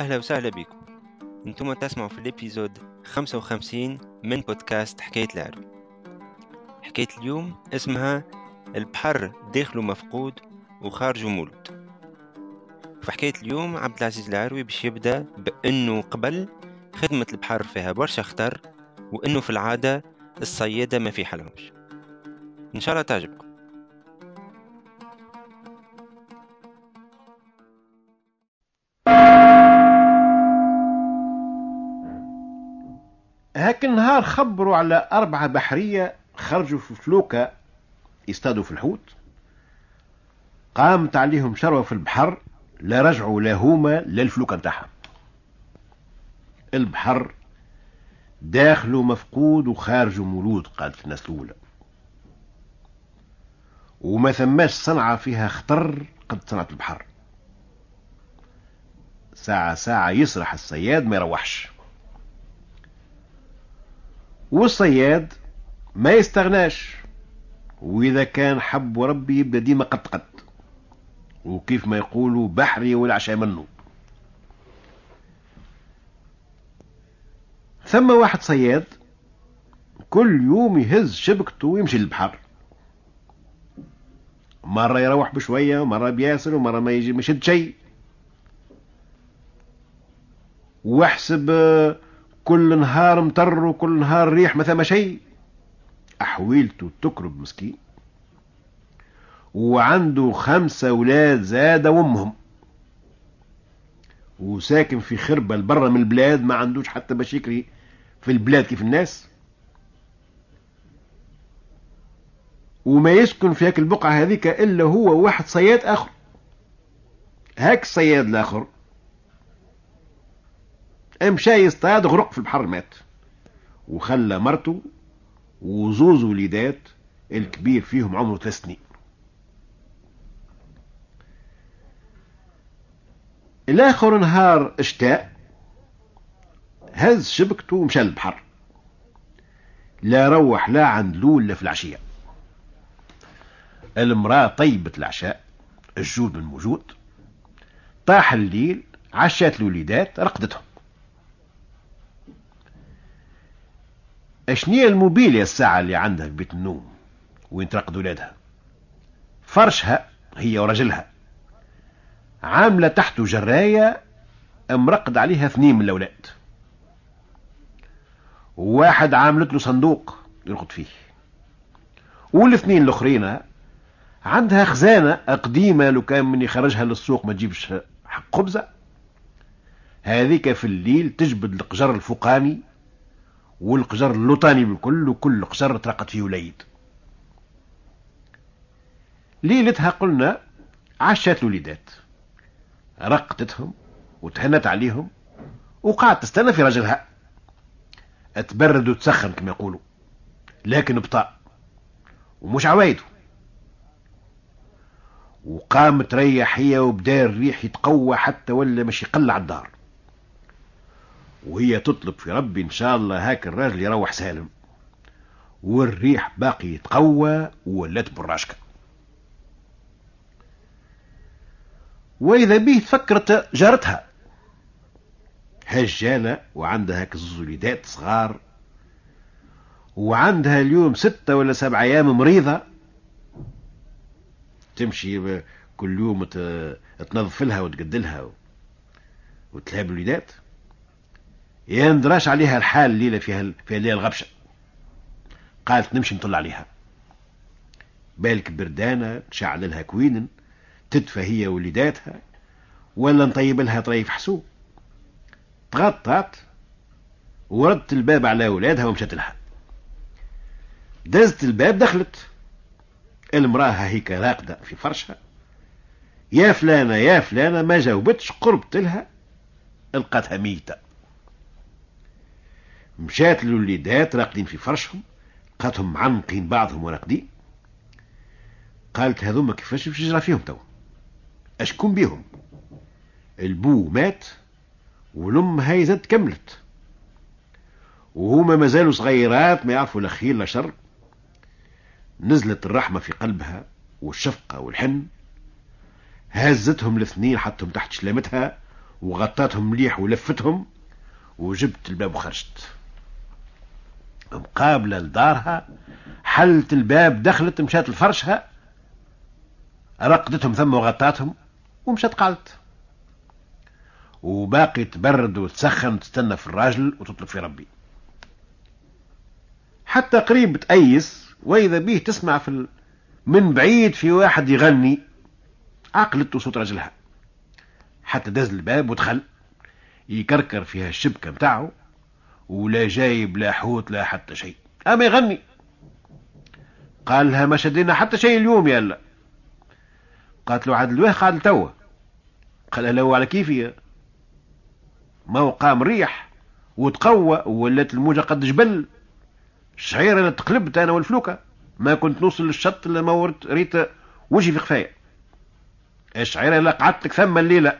أهلا وسهلا بكم. أنتم تسمعوا في الإبيزود 55 من بودكاست حكاية العرو حكاية اليوم اسمها البحر داخله مفقود وخارجه مولود. في حكاية اليوم عبد العزيز العروي باش يبدأ بأنه قبل خدمة البحر فيها برشا خطر وأنه في العادة الصيادة ما في حلهمش إن شاء الله تعجبكم. هاك النهار خبروا على أربعة بحرية خرجوا في فلوكة يصطادوا في الحوت. قامت عليهم شروة في البحر لا رجعوا لا هما لا الفلوكة نتاعهم. البحر داخله مفقود وخارجه مولود قالت الناس الأولى. وما ثماش صنعة فيها خطر قد صنعة البحر. ساعة ساعة يسرح الصياد ما يروحش. والصياد ما يستغناش. وإذا كان حب ربي يبدأ ديما قد قد. وكيف ما يقولوا بحري والعشاء منه ثم واحد صياد كل يوم يهز شبكته ويمشي للبحر. مرة يروح بشوية مرة بياسر ومرة ما يجي مشد شيء. واحسب كل نهار مطر وكل نهار ريح ما ثم شيء. أحويلته تكرب مسكين. وعنده خمسة أولاد زاد وأمهم وساكن في خربة برا من البلاد ما عندوش حتى باش يكري في البلاد كيف الناس. وما يسكن في هاك البقعة هذيك إلا هو واحد صياد آخر. هاك الصياد الآخر. مشى يصطاد غرق في البحر مات وخلى مرته وزوز وليدات الكبير فيهم عمره ثلاث سنين. الآخر نهار إشتاء هز شبكته ومشى للبحر. لا روح لا عند لول في العشية. المرأة طيبة العشاء الجود من موجود طاح الليل عشات الوليدات رقدتهم. اشنية الموبيليا الساعة اللي عندها في بيت النوم؟ وين ترقد ولادها؟ فرشها هي ورجلها. عاملة تحته جراية مرقد عليها اثنين من الأولاد. وواحد عاملت له صندوق يرقد فيه. والاثنين الأخرين عندها خزانة قديمة لو كان من يخرجها للسوق ما تجيبش حق خبزة. هذيك في الليل تجبد القجر الفوقاني. والقجر اللوطاني بالكل وكل قجر ترقد فيه وليد ليلتها قلنا عشات الوليدات. رقدتهم وتهنت عليهم وقعدت تستنى في رجلها تبرد وتسخن كما يقولوا. لكن بطاء ومش عوايده. وقامت تريح هي وبدا الريح يتقوى حتى ولا مش يقلع الدار. وهي تطلب في ربي إن شاء الله هاك الراجل يروح سالم. والريح باقي يتقوى وولات براشكه وإذا به تفكرت جارتها. هجالة وعندها هاك وليدات صغار. وعندها اليوم ستة ولا سبعة أيام مريضة. تمشي كل يوم تنظف لها وتقدلها وتلهب الوليدات. يا ندراش عليها الحال الليلة فيها فيها الليلة الغبشة. قالت نمشي نطل عليها. بالك بردانة نشعل لها كوين تدفى هي وليداتها ولا نطيب لها طريف حسوب. تغطت وردت الباب على أولادها ومشت لها. دزت الباب دخلت. المراه هيك راقدة في فرشها. يا فلانة يا فلانة ما جاوبتش قربت لها لقاتها ميتة. مشات للوليدات راقدين في فرشهم لقاتهم معنقين بعضهم وراقدين قالت هذوما كيفاش باش يجرى فيهم تو اشكون بيهم؟ البو مات والام هاي زاد كملت. وهما مازالوا صغيرات ما يعرفوا لا خير لا شر. نزلت الرحمة في قلبها والشفقة والحن. هزتهم الاثنين حطهم تحت شلامتها وغطاتهم مليح ولفتهم وجبت الباب وخرجت. مقابلة لدارها حلت الباب دخلت مشات لفرشها رقدتهم ثم وغطاتهم ومشات قعدت وباقي تبرد وتسخن وتستنى في الراجل وتطلب في ربي حتى قريب تأيس وإذا به تسمع في. من بعيد في واحد يغني عقلت صوت رجلها حتى دز الباب ودخل يكركر فيها الشبكة متاعه ولا جايب لا حوت لا حتى شيء. أما يغني. قال لها ما شدينا حتى شيء اليوم الله. قالت له عاد الواه قال توا؟ قال له على كيفي. ما هو قام ريح وتقوى ولات الموجة قد جبل. الشعيرة اللي تقلبت أنا والفلوكة. ما كنت نوصل للشط إلا ما ورت ريت وجهي في خفايا. الشعيرة اللي قعدت لك ثم الليلة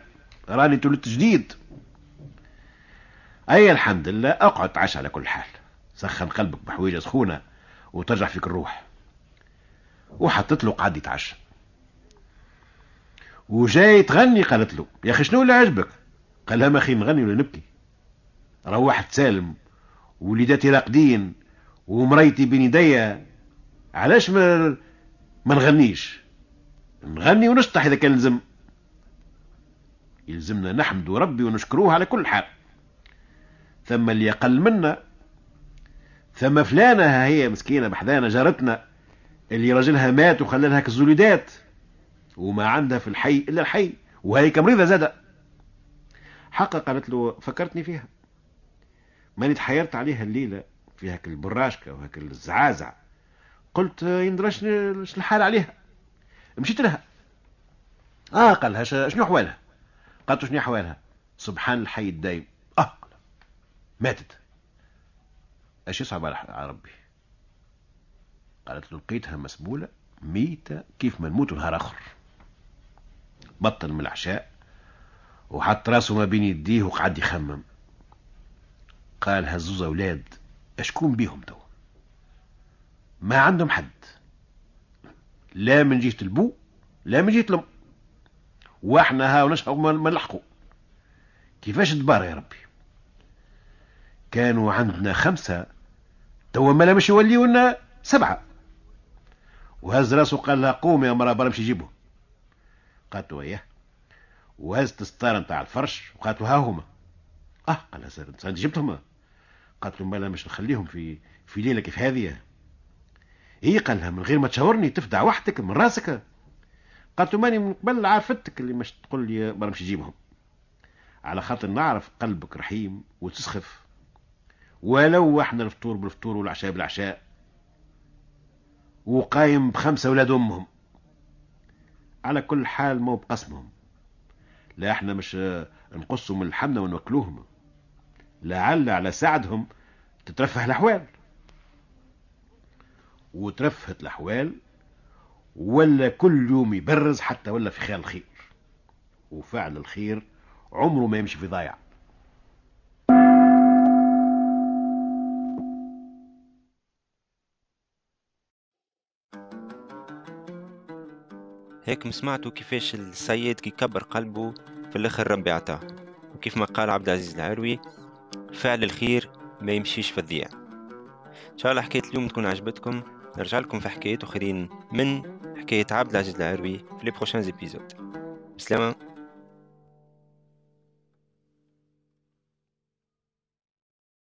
راني تولدت جديد. أي الحمد لله أقعد تعشى على كل حال. سخن قلبك بحويجة سخونة وترجع فيك الروح. وحطت له قعد يتعشى وجاي تغني قالت له يا أخي شنو اللي عجبك؟ قال لها ما أخي نغني ولا نبكي. روحت سالم وليداتي راقدين ومريتي بين يديا علاش ما ما نغنيش؟ نغني ونشطح إذا كان لزم يلزمنا نحمد ربي ونشكروه على كل حال. ثم اللي أقل منا. ثم فلانة هي مسكينة بحذانا جارتنا اللي راجلها مات وخلى لها كالزوليدات وما عندها في الحي إلا الحي وهي كمريضة زادة. حقا قالت له فكرتني فيها. ماني تحيرت عليها الليلة في هاك البراشكة وهاك الزعازع قلت يندرش الحال عليها. مشيت لها. آه قال لها شنو أحوالها؟ قالت شنو أحوالها؟ سبحان الحي الدايم. ماتت. إيش يصعب على ربي؟ قالت له لقيتها مسبولة ميتة كيف ما نموت نهار آخر. بطل من العشاء وحط راسه ما بين يديه وقعد يخمم. قال هزوز أولاد أشكون بيهم تو؟ ما عندهم حد. لا من جهة البو لا من جهة الأم. وإحنا ها ونشقوا ما نلحقوا. كيفاش تبار يا ربي؟ كانوا عندنا خمسة توا ما مش يوليونا سبعة. وهز راسه قال لها قوم يا مرا برا جيبه قالت له اياه وهزت الستارة نتاع الفرش وقالت له ها هما. آه قال لها جبتهم؟ قالت له ما مش نخليهم في في ليلة كيف هذه؟ هي قال لها من غير ما تشاورني تفدع وحدك من راسك. قالت له ماني من قبل عارفتك اللي مش تقول لي برا مش جيبهم على خاطر نعرف قلبك رحيم وتسخف. ولو إحنا الفطور بالفطور والعشاء بالعشاء وقايم بخمسة أولاد أمهم. على كل حال مو بقسمهم. لا إحنا مش نقصهم من الحمنة ونوكلوهم لعل على سعدهم تترفه الأحوال. وترفهت الأحوال ولا كل يوم يبرز حتى ولا في خيال الخير. وفعل الخير عمره ما يمشي في ضايع هيك سمعتوا كيفاش السيد كي كبر قلبه في الآخر ربي عطاه. وكيف ما قال عبد العزيز العروي فعل الخير ما يمشيش في الضياع. إن شاء الله حكاية اليوم تكون عجبتكم. نرجع لكم في حكايات أخرين من حكاية عبد العزيز العروي في لي بروشان زيبيزود بسلامة.